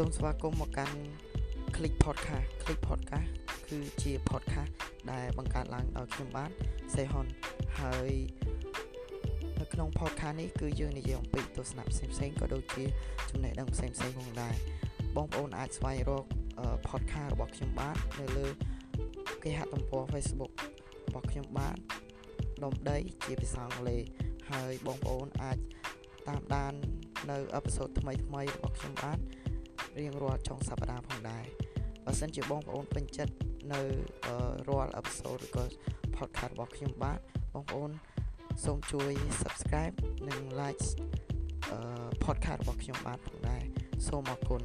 សូមស្វាគមន៍មកកាន់ Click Podcast Click Podcast គឺជា podcast ដែលបង្កើតឡើងដោយខ្ញុំបាទសេហ៊ុនហើយនៅក្នុង podcast នេះគឺយើងនិយាយអំពីទស្សនៈផ្សេងៗក៏ដូចជាចំណេះដឹងផ្សេងៗផងដែរបងប្អូនអាចស្វែងរក podcast របស់ខ្ញុំបាទនៅលើគេហទំព័រ Facebook របស់ខ្ញុំបាទដុំដីជាភាសាអង់គ្លេសហើយបងប្អូនអាចតាមដាននៅអេពីសូតថ្មីថ្មីរបស់ខ្ញុំបាទ រៀងរាល់ចុងសប្តាហ៍ផងដែរបើសិនជាបងប្អូនពេញចិត្តនៅរាល់អេពីសូតឬក៏ podcast របស់ខ្ញុំបាទបងប្អូនសូមជួយ subscribe និង like អឺ podcast របស់ខ្ញុំបាទផងដែរសូមអរគុណ